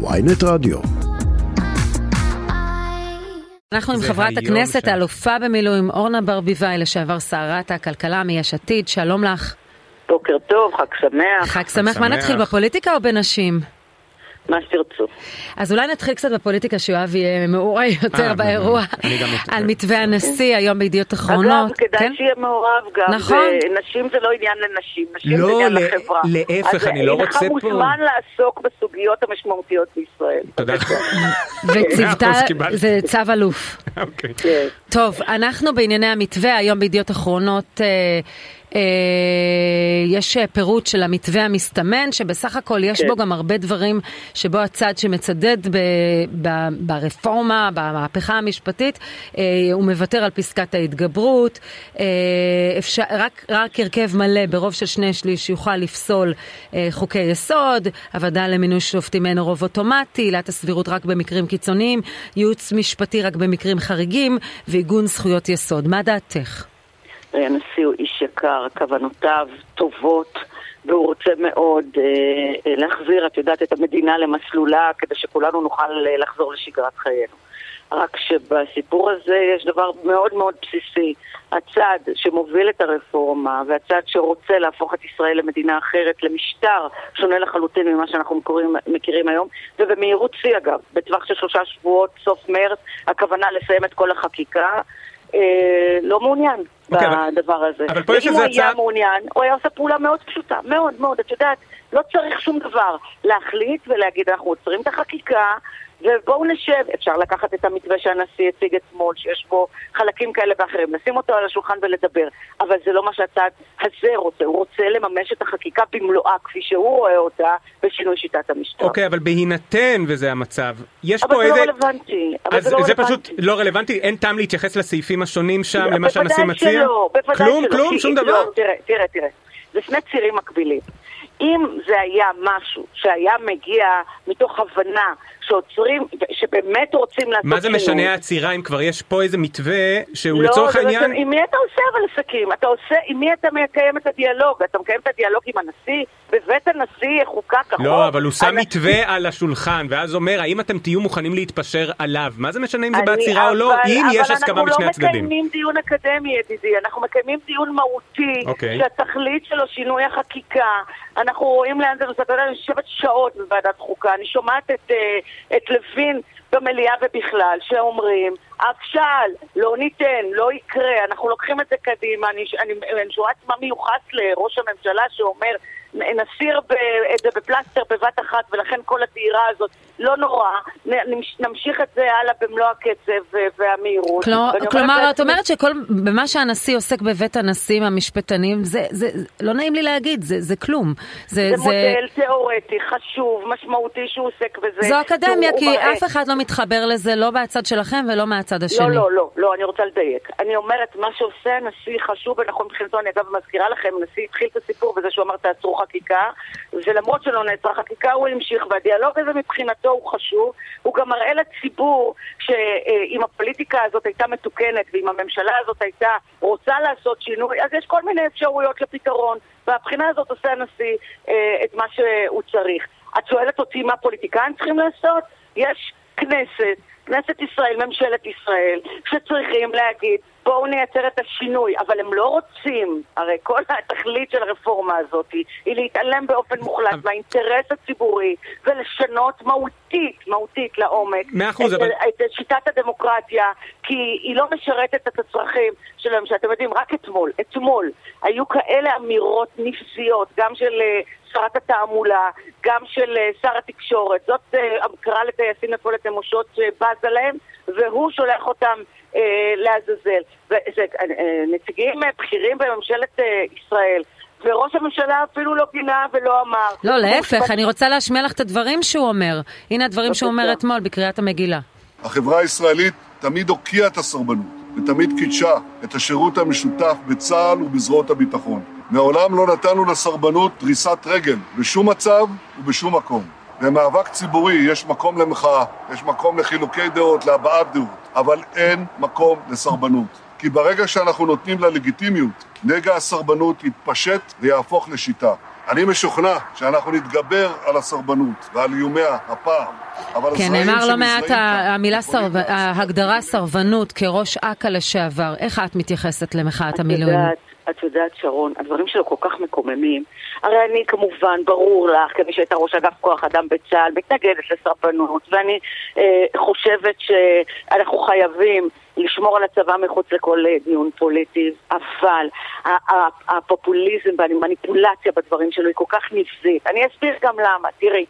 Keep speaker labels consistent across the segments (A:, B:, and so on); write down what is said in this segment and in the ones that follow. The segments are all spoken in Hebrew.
A: ויינט רדיו.
B: אנחנו עם חברת הכנסת. האלופה במילואים, אורנה ברביבאי, לשעבר שרת הכלכלה מיש עתיד, שלום לך.
C: בוקר טוב, חג שמח,
B: חג שמח. מה. נתחיל, בפוליטיקה או בנשים?
C: מה שתרצו.
B: אז אולי נתחיל קצת בפוליטיקה, שיואב יהיה מעורה יותר
D: אה,
B: באירוע. על מתווה הנשיא, היום בידיעות
C: אגב,
B: אחרונות.
C: כדאי
B: כן?
C: שיהיה מעורב גם.
B: נכון.
C: נשים זה לא עניין לנשים, נשים
D: לא,
C: זה עניין לחברה.
D: להפך,
C: אז
D: אני לא רוצה פה-
C: אז אינך מוזמן לעסוק בסוגיות המשמעותיות בישראל.
D: תודה.
B: וצוותה. זה צו אלוף.
D: אוקיי.
C: כן.
B: טוב, אנחנו בענייני המתווה, היום בידיעות אחרונות אה, אה, יש אה, פירוט של המתווה המסתמן, שבסך הכל יש
C: כן.
B: בו גם הרבה דברים שבו הצד שמצדד ב, ב, ברפורמה, במהפכה המשפטית, אה, הוא מוותר על פסקת ההתגברות, אה, אפשר, רק, רק הרכב מלא ברוב של שני שליש יוכל לפסול אה, חוקי יסוד, הוועדה למינוי שופטים אין רוב אוטומטי, עילת הסבירות רק במקרים קיצוניים, ייעוץ משפטי רק במקרים חריגים ועיגון זכויות יסוד. מה דעתך?
C: הנשיא הוא איש יקר, כוונותיו טובות, והוא רוצה מאוד אה, אה, להחזיר, את יודעת, את המדינה למסלולה, כדי שכולנו נוכל אה, לחזור לשגרת חיינו. רק שבסיפור הזה יש דבר מאוד מאוד בסיסי. הצד שמוביל את הרפורמה והצד שרוצה להפוך את ישראל למדינה אחרת, למשטר שונה לחלוטין ממה שאנחנו מכירים, מכירים היום, ובמהירות שיא אגב, בטווח של שלושה שבועות, סוף מרץ, הכוונה לסיים את כל החקיקה. לא מעוניין
D: אוקיי, אבל-
C: בדבר הזה.
D: אבל פה יש
C: ואם
D: איזה
C: הוא היה
D: הצעה-
C: מעוניין, הוא היה עושה פעולה מאוד פשוטה, מאוד מאוד, את יודעת, לא צריך שום דבר. להחליט ולהגיד, אנחנו עוצרים את החקיקה, ובואו נשב. אפשר לקחת את המתווה שהנשיא הציג אתמול, שיש בו חלקים כאלה ואחרים, לשים אותו על השולחן ולדבר, אבל זה לא מה שהצד הזה רוצה, הוא רוצה לממש את החקיקה במלואה, כפי שהוא רואה אותה, בשינוי שיטת המשטר.
D: אוקיי, אבל בהינתן וזה המצב, יש
C: אבל
D: פה
C: זה לא
D: איזה...
C: רלוונטי. אבל
D: אז
C: זה לא
D: זה
C: רלוונטי.
D: פשוט לא רלוונטי, אין טעם להתייחס לסעיפים השונים שם, למה
C: בוודאי
D: שהנשיא מציע?
C: שלא, בוודאי
D: כלום,
C: שלא,
D: כלום,
C: כי-
D: שום
C: לא,
D: דבר?
C: תראה, תראה, תראה. זה שני צירים מקבילים. אם זה היה משהו שהיה מגיע מתוך הבנה שעוצרים, שבאמת רוצים לעשות
D: מה זה
C: שינוי,
D: משנה העצירה אם כבר יש פה איזה מתווה שהוא
C: לא,
D: לצורך העניין...
C: בעצם, עם מי אתה עושה אבל עסקים? אתה עושה, עם מי אתה מקיים את הדיאלוג? אתה מקיים את הדיאלוג עם הנשיא? בבית הנשיא יחוקק החוק?
D: לא, אבל הוא שם מתווה על השולחן, ואז אומר, האם אתם תהיו מוכנים להתפשר עליו? מה זה משנה אם זה בעצירה או לא,
C: אבל-
D: אם יש הסכמה בשני
C: אבל אנחנו לא
D: הצדדים?
C: מקיימים דיון אקדמי, ידידי, אנחנו מקיימים דיון מהותי,
D: אוקיי.
C: שהתכלית שלו שינוי החקיקה. אנחנו רואים לאן זה נוסע, אתה יודע, אני יושבת שעות בוועדת חוקה, אני שומעת את, אה, את לוין במליאה ובכלל, שאומרים, הכשל, לא ניתן, לא יקרה, אנחנו לוקחים את זה קדימה, אני, אני, אני שומעת מה מיוחס לראש הממשלה שאומר, נסיר את זה בפלסטר בבת אחת ולכן כל הדהירה הזאת לא נורא, נמשיך את זה הלאה במלוא הקצב ו- והמהירות. אומרת
B: כלומר את אומרת שכל, במה שהנשיא עוסק בבית הנשיא המשפטנים, זה, זה, לא נעים לי להגיד, זה, זה כלום. זה,
C: זה מודל תיאורטי, חשוב, משמעותי שהוא עוסק בזה.
B: זו אקדמיה, כי
C: מראה-
B: אף אחד לא מתחבר לזה, לא מהצד שלכם ולא מהצד השני.
C: לא, לא, לא, לא, אני רוצה לדייק. אני אומרת, מה שעושה הנשיא חשוב ונכון מבחינתו, אני אגב מזכירה לכם, הנשיא התחיל את הסיפור בזה שהוא אמר תעצרו חקיקה, ולמרות שלא נעצרה חקיקה הוא המשיך, והדיאלוג הזה מבחינתו הוא חשוב. הוא גם מראה לציבור שאם הפוליטיקה הזאת הייתה מתוקנת, ואם הממשלה הזאת הייתה רוצה לעשות שינוי, אז יש כל מיני אפשרויות לפתרון. והבחינה הזאת עושה הנשיא אה, את מה שהוא צריך. את שואלת אותי מה פוליטיקאים צריכים לעשות? יש כנסת, כנסת ישראל, ממשלת ישראל, שצריכים להגיד בואו נייצר את השינוי, אבל הם לא רוצים, הרי כל התכלית של הרפורמה הזאת היא להתעלם באופן מוחלט מהאינטרס הציבורי ולשנות מהותית, מהותית לעומק את,
D: אבל-
C: את שיטת הדמוקרטיה, כי היא לא משרתת את הצרכים של הממשלה. אתם יודעים, רק אתמול, אתמול, היו כאלה אמירות נבזיות, גם של אה, שרת התעמולה, גם של אה, שר התקשורת. זאת אה, קרא לטייסים נפולת נמושות שבזה להם, והוא שולח אותם לעזאזל. וזה, אה, נציגים אה, בכירים בממשלת אה, ישראל. וראש הממשלה אפילו לא גינה ולא אמר.
B: לא, להפך, אני רוצה להשמיע לך את הדברים שהוא אומר. הנה הדברים שהוא אומר. אתמול בקריאת המגילה.
E: החברה הישראלית תמיד הוקיעה את הסרבנות, ותמיד קידשה את השירות המשותף בצה"ל ובזרועות הביטחון. מעולם לא נתנו לסרבנות דריסת רגל, בשום מצב ובשום מקום. במאבק ציבורי יש מקום למחאה, יש מקום לחילוקי דעות, להבעת דעות, אבל אין מקום לסרבנות. כי ברגע שאנחנו נותנים לה לגיטימיות, נגע הסרבנות יתפשט ויהפוך לשיטה. אני משוכנע שאנחנו נתגבר על הסרבנות ועל איומיה הפעם. אבל
B: כן, נאמר לא מעט המילה סרב... ההגדרה סרבנות כראש אכ"א לשעבר. איך את מתייחסת למחאת
C: את
B: המילואים?
C: יודעת, את יודעת, שרון, הדברים שלו כל כך מקוממים. הרי אני כמובן, ברור לך, כמי שהייתה ראש אגף כוח אדם בצה"ל, מתנגדת לסרבנות, ואני אה, חושבת שאנחנו חייבים לשמור על הצבא מחוץ לכל אה, דיון פוליטי, אבל הפופוליזם והמניפולציה בדברים שלו היא כל כך נבזית. אני אסביר גם למה, תראי.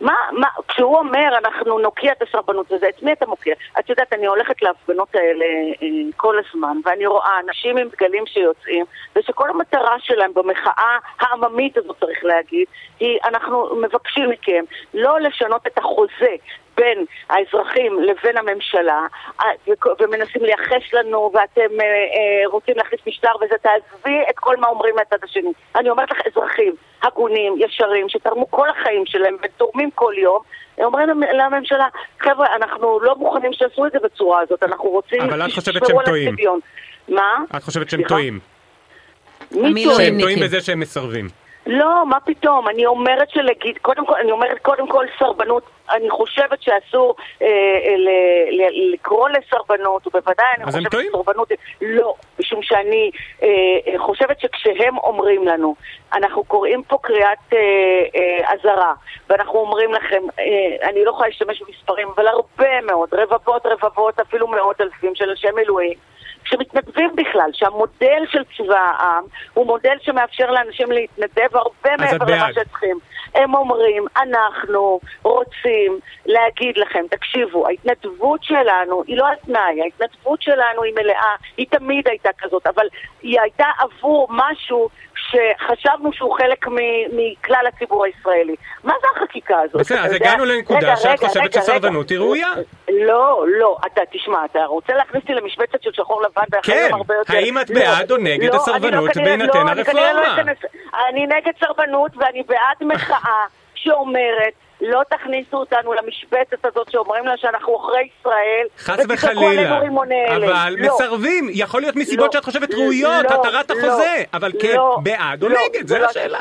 C: מה, מה, כשהוא אומר אנחנו נוקיע את הסרבנות וזה, את מי אתה מוקיע? את יודעת, אני הולכת להפגנות האלה אה, כל הזמן, ואני רואה אנשים עם דגלים שיוצאים, ושכל המטרה שלהם במחאה העממית הזאת, צריך להגיד, היא אנחנו מבקשים מכם לא לשנות את החוזה בין האזרחים לבין הממשלה, אה, ומנסים לייחס לנו, ואתם אה, אה, רוצים להכניס משטר וזה, תעזבי את כל מה אומרים מהצד השני. אני אומרת לך, אזרחים הגונים, ישרים, שתרמו כל החיים שלהם ותורמים כל יום, הם אומרים למ- לממשלה, חבר'ה, אנחנו לא מוכנים שיעשו את זה בצורה הזאת, אנחנו רוצים
D: אבל את חושבת שהם טועים.
C: הצביון." מה?
D: את חושבת שהם? טועים.
C: מי. טועה?
D: שהם טועים. בזה שהם מסרבים.
C: לא, מה פתאום, אני אומרת שלגיד, קודם כל, אני אומרת קודם כל סרבנות, אני חושבת שאסור אה, אה, ל- ל- לקרוא לסרבנות, ובוודאי אני חושבת. שסרבנות, לא, משום שאני אה, אה, חושבת שכשהם אומרים לנו, אנחנו קוראים פה קריאת אה, אה, אזהרה, ואנחנו אומרים לכם, אה, אני לא יכולה להשתמש במספרים, אבל הרבה מאוד, רבבות רבבות, אפילו מאות אלפים של אנשי מילואים, שמתנדבים בכלל, שהמודל של צבא העם הוא מודל שמאפשר לאנשים להתנדב הרבה מעבר למה. שצריכים. הם אומרים, אנחנו רוצים להגיד לכם, תקשיבו, ההתנדבות שלנו היא לא על תנאי, ההתנדבות שלנו היא מלאה, היא תמיד הייתה כזאת, אבל היא הייתה עבור משהו שחשבנו שהוא חלק מכלל הציבור הישראלי. מה זה החקיקה הזאת?
D: בסדר, אז? הגענו לנקודה שאת חושבת שסרבנות. היא ראויה.
C: לא, לא, אתה תשמע, אתה רוצה להכניס אותי למשבצת של שחור לבן
D: כן,
C: הרבה יותר...
D: האם את
C: לא,
D: בעד או נגד
C: לא,
D: הסרבנות
C: לא, כנראה-
D: בהינתן הרפורמה?
C: אני נגד סרבנות ואני בעד מחאה שאומרת לא תכניסו אותנו למשבצת הזאת שאומרים לה שאנחנו עוכרי ישראל
D: חס וחלילה. אבל
C: לא.
D: מסרבים, יכול להיות מסיבות
C: לא,
D: שאת חושבת ראויות,
C: לא,
D: התרת
C: לא,
D: החוזה, אבל כן,
C: לא,
D: בעד או
C: לא,
D: נגד, זה
C: לא
D: השאלה.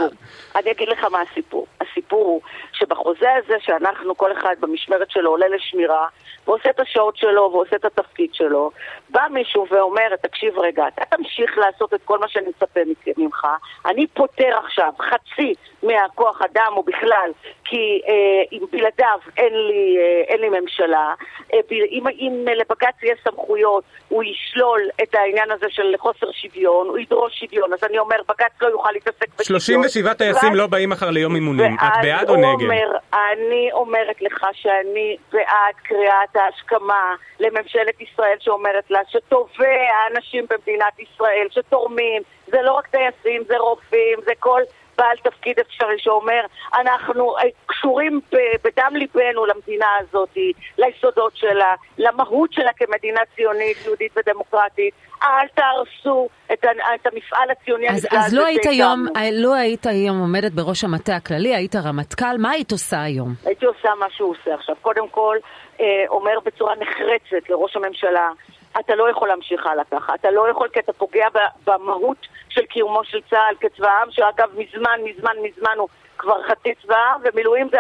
C: אני אגיד לך מה הסיפור. הסיפור הוא שבחוזה הזה שאנחנו, כל אחד במשמרת שלו עולה לשמירה, ועושה את השעות שלו ועושה את התפקיד שלו, בא מישהו ואומר, תקשיב רגע, אתה תמשיך לעשות את כל מה שאני מצפה ממך, אני פוטר עכשיו חצי מהכוח אדם או בכלל, כי אה, בלעדיו אין לי, אה, אין לי ממשלה, אה, ב- אם, אם לבג"ץ יהיה סמכויות, הוא ישלול את העניין הזה של חוסר שוויון, הוא ידרוש שוויון, אז אני אומר, בג"ץ לא יוכל להתעסק בשוויון.
D: 37 טייסים לא באים מחר ליום אימונים, את בעד או נגד?
C: אומר, אני אומרת לך שאני בעד קריאת ההשכמה לממשלת ישראל שאומרת לה שטובי האנשים במדינת ישראל שתורמים, זה לא רק טייסים, זה רופאים, זה כל בעל תפקיד אפשרי שאומר, אנחנו אה, קשורים בדם ליבנו למדינה הזאת, ליסודות שלה, למהות שלה כמדינה ציונית, יהודית ודמוקרטית. אל תהרסו את, את המפעל הציוני
B: אז, אז לא היית היום,
C: שהקמנו.
B: לא היית היום עומדת בראש המטה הכללי, היית רמטכ"ל, מה היית עושה היום?
C: הייתי עושה מה שהוא עושה עכשיו. קודם כל, אה, אומר בצורה נחרצת לראש הממשלה, אתה לא יכול להמשיך הלאה ככה. אתה לא יכול כי אתה פוגע במהות של קיומו של צה"ל כצבא העם, שאגב מזמן, מזמן, מזמן הוא כבר חצי צבא העם, ומילואים זה,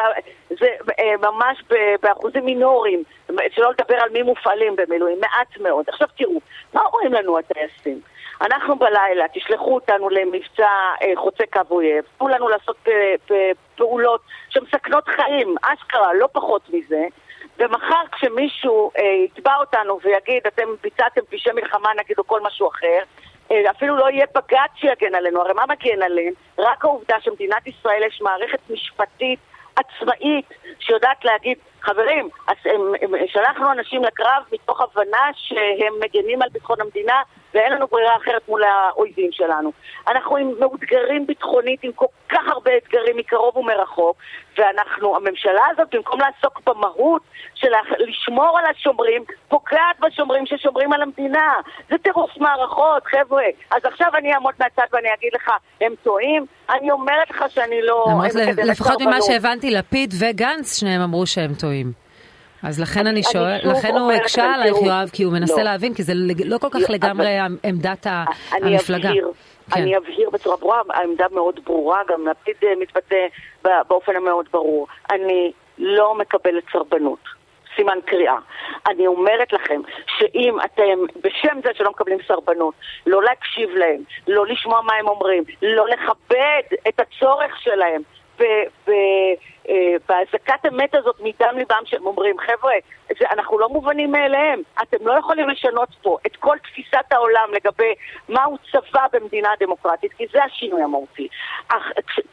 C: זה אה, ממש באחוזים מינוריים, שלא לדבר על מי מופעלים במילואים, מעט מאוד. עכשיו תראו, מה אומרים לנו הטייסים? אנחנו בלילה, תשלחו אותנו למבצע אה, חוצה קו אויב, תנו לנו לעשות אה, פעולות שמסכנות חיים, אשכרה, לא פחות מזה. ומחר כשמישהו אה, יתבע אותנו ויגיד, אתם ביצעתם פשעי מלחמה נגיד או כל משהו אחר, אה, אפילו לא יהיה בג"ץ שיגן עלינו, הרי מה מגן עליהם? רק העובדה שמדינת ישראל יש מערכת משפטית עצמאית שיודעת להגיד, חברים, אז הם, הם, שלחנו אנשים לקרב מתוך הבנה שהם מגנים על ביטחון המדינה ואין לנו ברירה אחרת מול האויבים שלנו. אנחנו עם מאותגרים ביטחונית, עם כל כך הרבה אתגרים מקרוב ומרחוק, ואנחנו, הממשלה הזאת, במקום לעסוק במהות של לשמור על השומרים, פוגעת בשומרים ששומרים על המדינה. זה טירוף מערכות, חבר'ה. אז עכשיו אני אעמוד מהצד ואני אגיד לך, הם טועים? אני אומרת לך שאני לא...
B: למרות לפחות ממה. שהבנתי, לפיד וגנץ, שניהם אמרו שהם טועים. אז לכן אני
C: אני
B: שואל, לכן הוא הקשה עלייך, יואב, כי הוא מנסה
C: לא.
B: להבין, כי זה לא כל כך
C: אבל-
B: לגמרי עמדת ה-
C: אני
B: המפלגה.
C: אבהיר,
B: כן.
C: אני אבהיר בצורה ברורה, העמדה מאוד ברורה, גם לפיד אה, מתבטא באופן המאוד ברור. אני לא מקבלת סרבנות. סימן קריאה. אני אומרת לכם שאם אתם, בשם זה שלא מקבלים סרבנות, לא להקשיב להם, לא לשמוע מה הם אומרים, לא לכבד את הצורך שלהם, אה, באזעקת אמת הזאת מדם ליבם שהם אומרים, חבר'ה, אנחנו לא מובנים מאליהם. אתם לא יכולים לשנות פה את כל תפיסת העולם לגבי מהו צבא במדינה דמוקרטית, כי זה השינוי המהותי.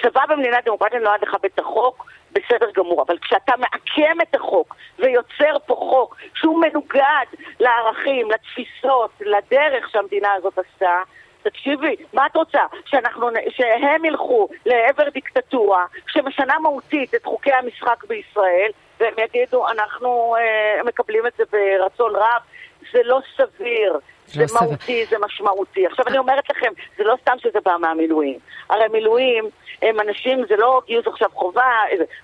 C: צבא במדינה דמוקרטית נועד לכבד את החוק, בסדר גמור, אבל כשאתה מעקם את החוק ויוצר פה חוק שהוא מנוגד לערכים, לתפיסות, לדרך שהמדינה הזאת עשתה, תקשיבי, מה את רוצה? שאנחנו, שהם ילכו לעבר דיקטטורה שמשנה מהותית את חוקי המשחק בישראל והם יגידו, אנחנו אה, מקבלים את זה ברצון רב, זה לא סביר. זה לא מהותי, זה משמעותי. עכשיו אני אומרת לכם, זה לא סתם שזה בא מהמילואים. הרי מילואים הם אנשים, זה לא גיוס עכשיו חובה,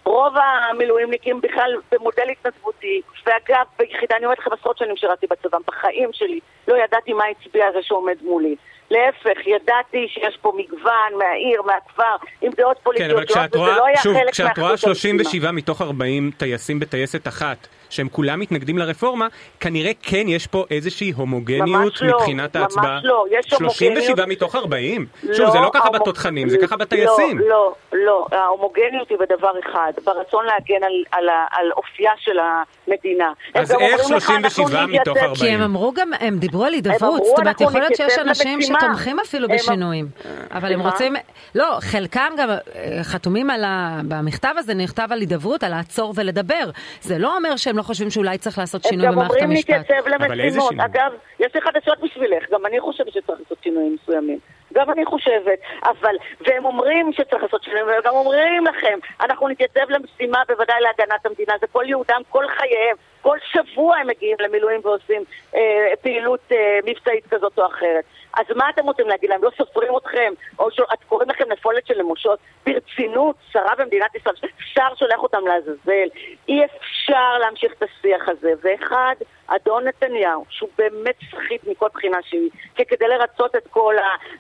C: רוב המילואימניקים בכלל במודל התנדבותי. ואגב, ביחידה, אני אומרת לכם עשרות שנים שירתי בצבא, בחיים שלי לא ידעתי מה הצביע זה שעומד מולי. להפך, ידעתי שיש פה מגוון מהעיר, מהכפר, עם דעות פוליטיות,
D: כן, אבל כשאת רואה, לא שוב, כשאת רואה 37 מתוך 40 טייסים בטייסת אחת, שהם כולם מתנגדים לרפורמה, כנראה כן יש פה איזושהי הומוגניות לא, מבחינת ההצבעה.
C: ממש לא, יש
D: 37 מתוך 40? לא, שוב, זה לא ככה ההומוג... בתותחנים, זה ככה בטייסים.
C: לא, לא, לא, ההומוגניות היא בדבר אחד, ברצון להגן על, על, על, על אופייה של המדינה.
D: אז איך 37 מתוך 40?
B: כי הם אמרו גם, הם דיברו על הידברות, זאת אומרת, יכול להיות שיש אנשים שתומכים אפילו בשינויים, אבל הם רוצים, לא, חלקם גם אה, חתומים על ה... במכתב הזה נכתב על הידברות, על לעצור ולדבר. זה לא אומר שהם לא חושבים שאולי צריך לעשות שינוי במערכת המשפט.
C: הם גם אומרים להתייצב למשימות. אגב, יש לי חדשות בשבילך, גם אני חושבת שצריך לעשות שינויים מסוימים. גם אני חושבת, אבל, והם אומרים שצריך לעשות שינויים, והם גם אומרים לכם, אנחנו נתייצב למשימה בוודאי להגנת המדינה, זה כל ייעודם, כל חייהם, כל שבוע הם מגיעים למילואים ועושים אה, פעילות אה, מבצעית כזאת או אחרת. אז מה אתם רוצים להגיד להם? לא סופרים אתכם? או שאת קוראים לכם נפולת של נמושות? ברצינות, שרה במדינת ישראל, שר שולח אותם לעזאזל. אי אפשר להמשיך את השיח הזה. ואחד, אדון נתניהו, שהוא באמת סחיט מכל בחינה שהיא, כדי לרצות את כל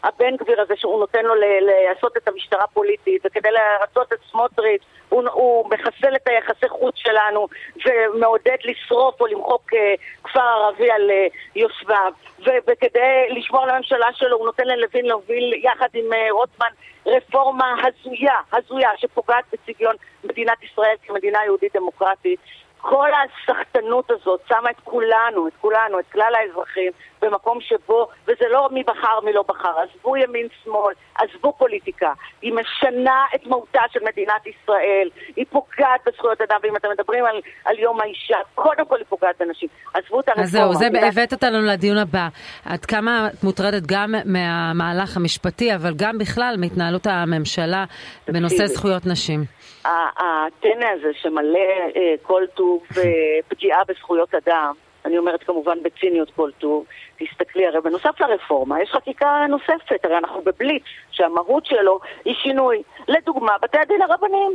C: הבן גביר הזה שהוא נותן לו לעשות את המשטרה פוליטית, וכדי לרצות את סמוטריץ', הוא, הוא מחסל את היחסי חוץ שלנו ומעודד לשרוף או למחוק אה, כפר ערבי על אה, יושביו. וכדי לשמור על הממשלה שלו הוא נותן ללוין להוביל יחד עם אה, רוטמן רפורמה הזויה, הזויה, שפוגעת בצביון מדינת ישראל כמדינה יהודית דמוקרטית. כל הסחטנות הזאת שמה את כולנו, את כולנו, את כלל האזרחים, במקום שבו, וזה לא מי בחר מי לא בחר, עזבו ימין שמאל, עזבו פוליטיקה, היא משנה את מהותה של מדינת ישראל, היא פוגעת בזכויות אדם, ואם אתם מדברים על, על יום האישה, קודם כל היא פוגעת בנשים, עזבו את הרפורמה.
B: אז זהו, זה הבאת אותנו לדיון הבא. עד כמה את מוטרדת גם מהמהלך המשפטי, אבל גם בכלל מהתנהלות הממשלה בנושא זכויות נשים?
C: הטנא הזה שמלא אה, כל טוב אה, פגיעה בזכויות אדם, אני אומרת כמובן בציניות כל טוב, תסתכלי, הרי בנוסף לרפורמה יש חקיקה נוספת, הרי אנחנו בבליץ, שהמהות שלו היא שינוי. לדוגמה, בתי הדין הרבניים.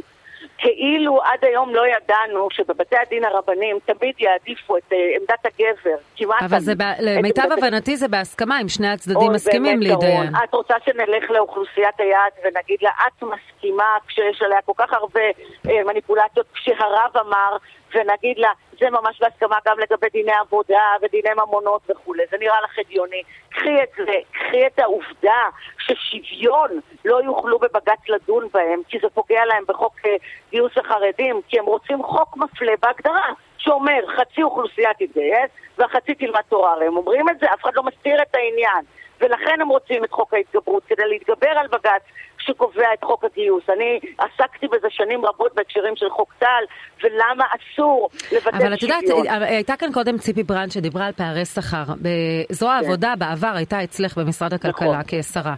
C: כאילו עד היום לא ידענו שבבתי הדין הרבניים תמיד יעדיפו את uh, עמדת הגבר, כמעט...
B: אבל זה. למיטב הבנתי זה בהסכמה, אם שני הצדדים מסכימים להתדיין.
C: את רוצה שנלך לאוכלוסיית היעד ונגיד לה, את מסכימה כשיש עליה כל כך הרבה uh, מניפולציות, כשהרב אמר, ונגיד לה, זה ממש בהסכמה גם לגבי דיני עבודה ודיני ממונות וכולי, זה נראה לך הגיוני. קחי את זה, קחי את העובדה ששוויון לא יוכלו בבג"ץ לדון בהם, כי זה פוגע להם בחוק אה, גיוס החרדים, כי הם רוצים חוק מפלה בהגדרה. שאומר חצי אוכלוסייה תתגייס והחצי תלמד תורה, הרי הם אומרים את זה, אף אחד לא מסתיר את העניין. ולכן הם רוצים את חוק ההתגברות, כדי להתגבר על בג"ץ שקובע את חוק הגיוס. אני עסקתי בזה שנים רבות בהקשרים של חוק טל, ולמה אסור לבטל שוויון.
B: אבל את יודעת, הייתה כאן קודם ציפי ברנד שדיברה על פערי שכר. בזרוע כן. העבודה בעבר הייתה אצלך במשרד הכלכלה נכון. כשרה.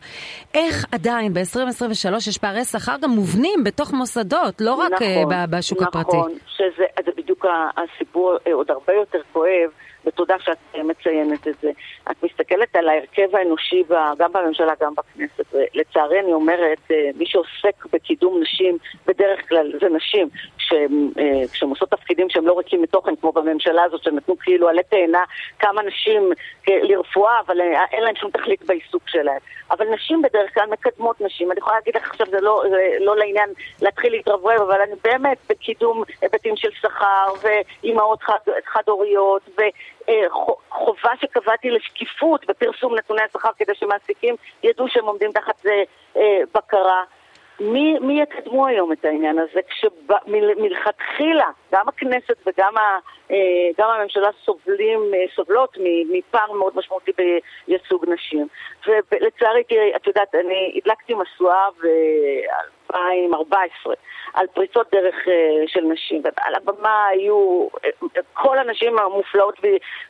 B: איך עדיין ב-2023 יש פערי שכר גם מובנים בתוך מוסדות, לא רק אה, נכון, בשוק
C: נכון,
B: הפרטי?
C: נכון, שזה בדיוק הסיפור אה, עוד הרבה יותר כואב. ותודה שאת מציינת את זה. את מסתכלת על ההרכב האנושי גם בממשלה, גם בכנסת, ולצערי אני אומרת, מי שעוסק בקידום נשים, בדרך כלל זה נשים, כשהן עושות תפקידים שהם לא ריקים מתוכן, כמו בממשלה הזאת, שנתנו כאילו עלי תאנה כמה נשים לרפואה, אבל אין להן שום תכלית בעיסוק שלהן. אבל נשים בדרך כלל מקדמות נשים. אני יכולה להגיד לך עכשיו, זה לא, זה לא לעניין להתחיל להתרברב, אבל אני באמת בקידום היבטים של שכר, ואימהות חד, חד-הוריות, וחובה שקבעתי לשקיפות בפרסום נתוני השכר כדי שמעסיקים ידעו שהם עומדים תחת זה אה, בקרה. מי, מי יקדמו היום את העניין הזה כשמלכתחילה גם הכנסת וגם ה, אה, גם הממשלה סובלים, אה, סובלות מפער מאוד משמעותי בייצוג נשים. ולצערי, את יודעת, אני הדלקתי משואה ב-2014 על פריצות דרך אה, של נשים, ועל הבמה היו כל הנשים המופלאות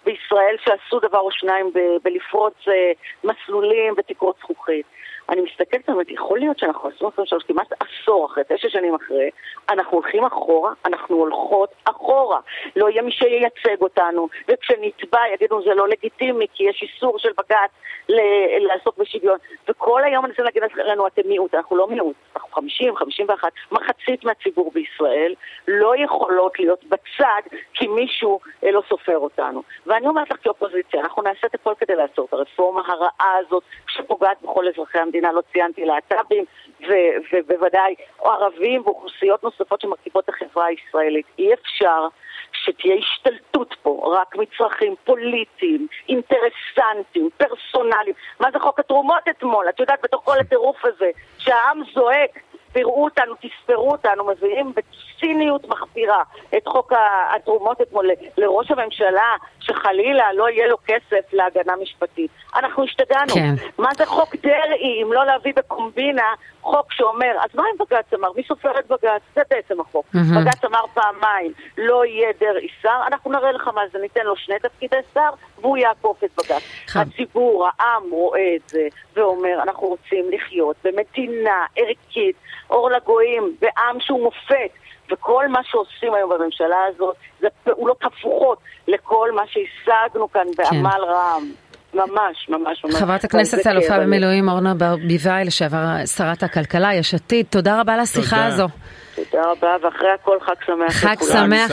C: בישראל שעשו דבר או שניים בלפרוץ מסלולים ותקרות זכוכית. אני מסתכלת, אומרת, יכול להיות שאנחנו 2023, כמעט עשור אחרי, תשע שנים אחרי, אנחנו הולכים אחורה, אנחנו הולכות אחורה. לא יהיה מי שייצג אותנו, וכשנתבע יגידו זה לא לגיטימי, כי יש איסור של בג"ץ לעסוק בשוויון. וכל היום מנסים להגיד לנו, אתם מיעוט, אנחנו לא מיעוט, 50, 51, מחצית מהציבור בישראל לא יכולות להיות בצד כי מישהו אה, לא סופר אותנו. ואני אומרת לך כאופוזיציה, אנחנו נעשה את הכל כדי לעצור את הרפורמה הרעה הזאת שפוגעת בכל אזרחי המדינה. לא ציינתי להט"בים, ובוודאי ערבים ואוכלוסיות נוספות שמרכיבות את החברה הישראלית. אי אפשר שתהיה השתלטות פה רק מצרכים פוליטיים, אינטרסנטיים, פרסונליים. מה זה חוק התרומות אתמול? את יודעת, בתוך כל הטירוף הזה, שהעם זועק תראו אותנו, תספרו אותנו, מביאים בציניות מחפירה את חוק התרומות אתמול לראש הממשלה, שחלילה לא יהיה לו כסף להגנה משפטית. אנחנו השתגענו. כן. מה זה חוק דרעי אם לא להביא בקומבינה חוק שאומר, אז מה אם בג"ץ אמר? מי סופר את בג"ץ? זה בעצם החוק. Mm-hmm. בג"ץ אמר פעמיים, לא יהיה דרעי שר, אנחנו נראה לך מה זה, ניתן לו שני תפקידי שר, והוא יעקוף את בג"ץ. הציבור, העם רואה את זה, ואומר, אנחנו רוצים לחיות במדינה ערכית, אור לגויים, בעם שהוא מופת. וכל מה שעושים היום בממשלה הזאת זה פעולות הפוכות לכל מה שהשגנו כאן בעמל כן. רם. ממש, ממש, ממש.
B: חברת הכנסת האלופה במילואים אורנה ברביבאי, לשעבר שרת הכלכלה, יש עתיד, תודה רבה על השיחה הזו.
C: תודה רבה, ואחרי הכל חג שמח
B: לכולם. חג שמח.